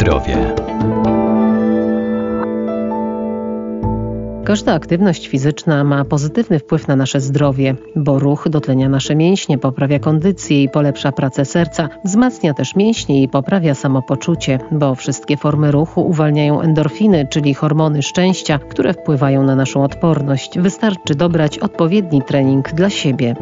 zdrowie. Każda aktywność fizyczna ma pozytywny wpływ na nasze zdrowie, bo ruch dotlenia nasze mięśnie, poprawia kondycję i polepsza pracę serca, wzmacnia też mięśnie i poprawia samopoczucie, bo wszystkie formy ruchu uwalniają endorfiny, czyli hormony szczęścia, które wpływają na naszą odporność. Wystarczy dobrać odpowiedni trening dla siebie.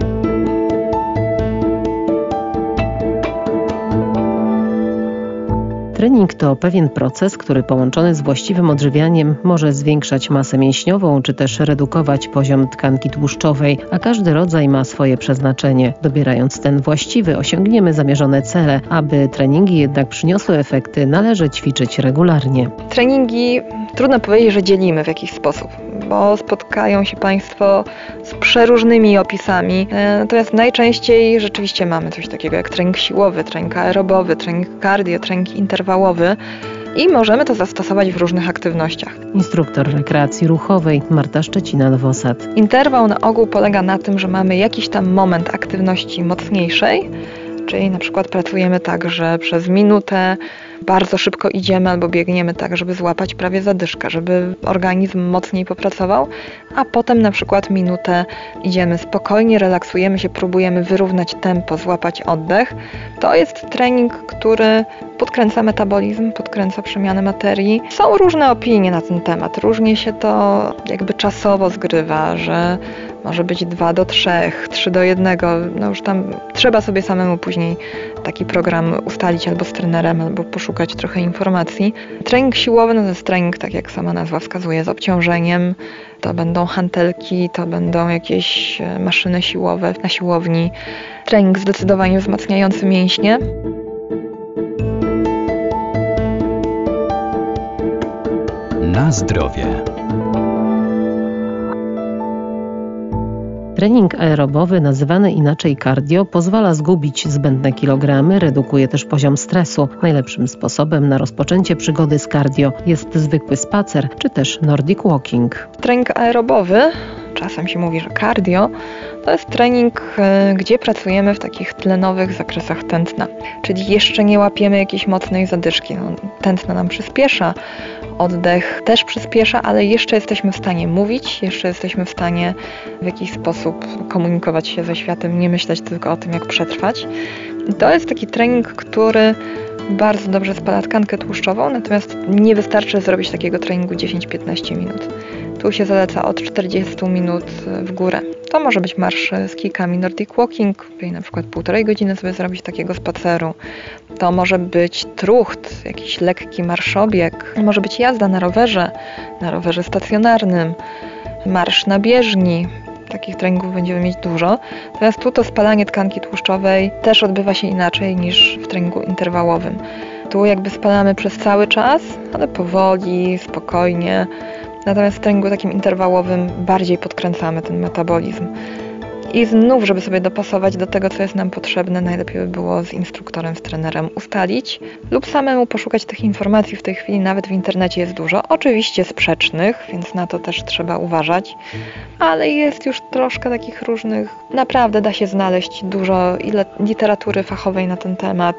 Trening to pewien proces, który połączony z właściwym odżywianiem może zwiększać masę mięśniową czy też redukować poziom tkanki tłuszczowej, a każdy rodzaj ma swoje przeznaczenie. Dobierając ten właściwy, osiągniemy zamierzone cele. Aby treningi jednak przyniosły efekty, należy ćwiczyć regularnie. Treningi trudno powiedzieć, że dzielimy w jakiś sposób bo spotkają się Państwo z przeróżnymi opisami. E, natomiast najczęściej rzeczywiście mamy coś takiego jak trening siłowy, trening aerobowy, trening cardio, trening interwałowy i możemy to zastosować w różnych aktywnościach. Instruktor rekreacji ruchowej Marta Szczecina-Nowosad. Interwał na ogół polega na tym, że mamy jakiś tam moment aktywności mocniejszej, czyli na przykład pracujemy tak, że przez minutę bardzo szybko idziemy albo biegniemy tak, żeby złapać prawie zadyszkę, żeby organizm mocniej popracował, a potem na przykład minutę idziemy spokojnie, relaksujemy się, próbujemy wyrównać tempo, złapać oddech. To jest trening, który podkręca metabolizm, podkręca przemianę materii. Są różne opinie na ten temat. Różnie się to jakby czasowo zgrywa, że może być 2 do 3, 3 do 1. No już tam trzeba sobie samemu później taki program ustalić albo z trenerem, albo poszukać trochę informacji. Trening siłowy no to jest trening, tak jak sama nazwa wskazuje, z obciążeniem. To będą hantelki, to będą jakieś e, maszyny siłowe na siłowni. Trening zdecydowanie wzmacniający mięśnie. Na zdrowie. Trening aerobowy, nazywany inaczej cardio, pozwala zgubić zbędne kilogramy, redukuje też poziom stresu. Najlepszym sposobem na rozpoczęcie przygody z cardio jest zwykły spacer czy też Nordic Walking. Trening aerobowy czasem się mówi, że cardio, to jest trening, e, gdzie pracujemy w takich tlenowych zakresach tętna, czyli jeszcze nie łapiemy jakiejś mocnej zadyszki. No, tętno nam przyspiesza, oddech też przyspiesza, ale jeszcze jesteśmy w stanie mówić, jeszcze jesteśmy w stanie w jakiś sposób komunikować się ze światem, nie myśleć tylko o tym, jak przetrwać. I to jest taki trening, który bardzo dobrze spala tkankę tłuszczową, natomiast nie wystarczy zrobić takiego treningu 10-15 minut. Tu się zaleca od 40 minut w górę. To może być marsz z kilkami Nordic Walking, czyli na przykład półtorej godziny sobie zrobić takiego spaceru. To może być trucht, jakiś lekki marszobieg. Może być jazda na rowerze, na rowerze stacjonarnym, marsz na bieżni. Takich treningów będziemy mieć dużo. Natomiast tu to spalanie tkanki tłuszczowej też odbywa się inaczej niż w treningu interwałowym. Tu jakby spalamy przez cały czas, ale powoli, spokojnie Natomiast w treningu takim interwałowym bardziej podkręcamy ten metabolizm. I znów, żeby sobie dopasować do tego, co jest nam potrzebne, najlepiej by było z instruktorem, z trenerem ustalić lub samemu poszukać tych informacji. W tej chwili nawet w internecie jest dużo, oczywiście sprzecznych, więc na to też trzeba uważać, ale jest już troszkę takich różnych. Naprawdę da się znaleźć dużo literatury fachowej na ten temat,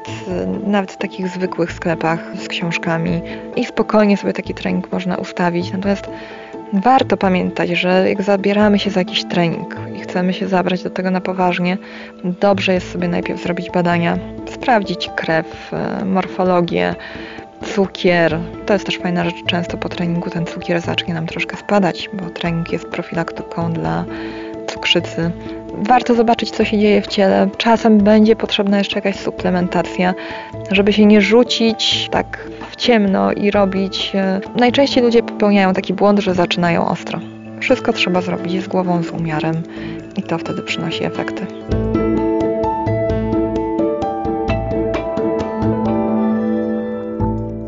nawet w takich zwykłych sklepach z książkami i spokojnie sobie taki trening można ustawić. Natomiast warto pamiętać, że jak zabieramy się za jakiś trening i chcemy się zabrać do tego na poważnie, dobrze jest sobie najpierw zrobić badania, sprawdzić krew, e, morfologię, cukier. To jest też fajna rzecz. Często po treningu ten cukier zacznie nam troszkę spadać, bo trening jest profilaktyką dla cukrzycy. Warto zobaczyć, co się dzieje w ciele. Czasem będzie potrzebna jeszcze jakaś suplementacja, żeby się nie rzucić tak ciemno i robić. E, najczęściej ludzie popełniają taki błąd, że zaczynają ostro. Wszystko trzeba zrobić z głową, z umiarem i to wtedy przynosi efekty.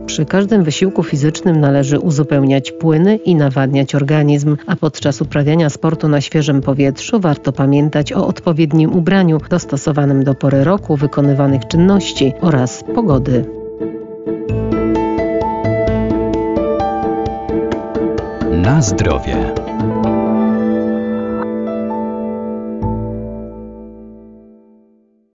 Przy każdym wysiłku fizycznym należy uzupełniać płyny i nawadniać organizm, a podczas uprawiania sportu na świeżym powietrzu warto pamiętać o odpowiednim ubraniu dostosowanym do pory roku, wykonywanych czynności oraz pogody. Zdrowie.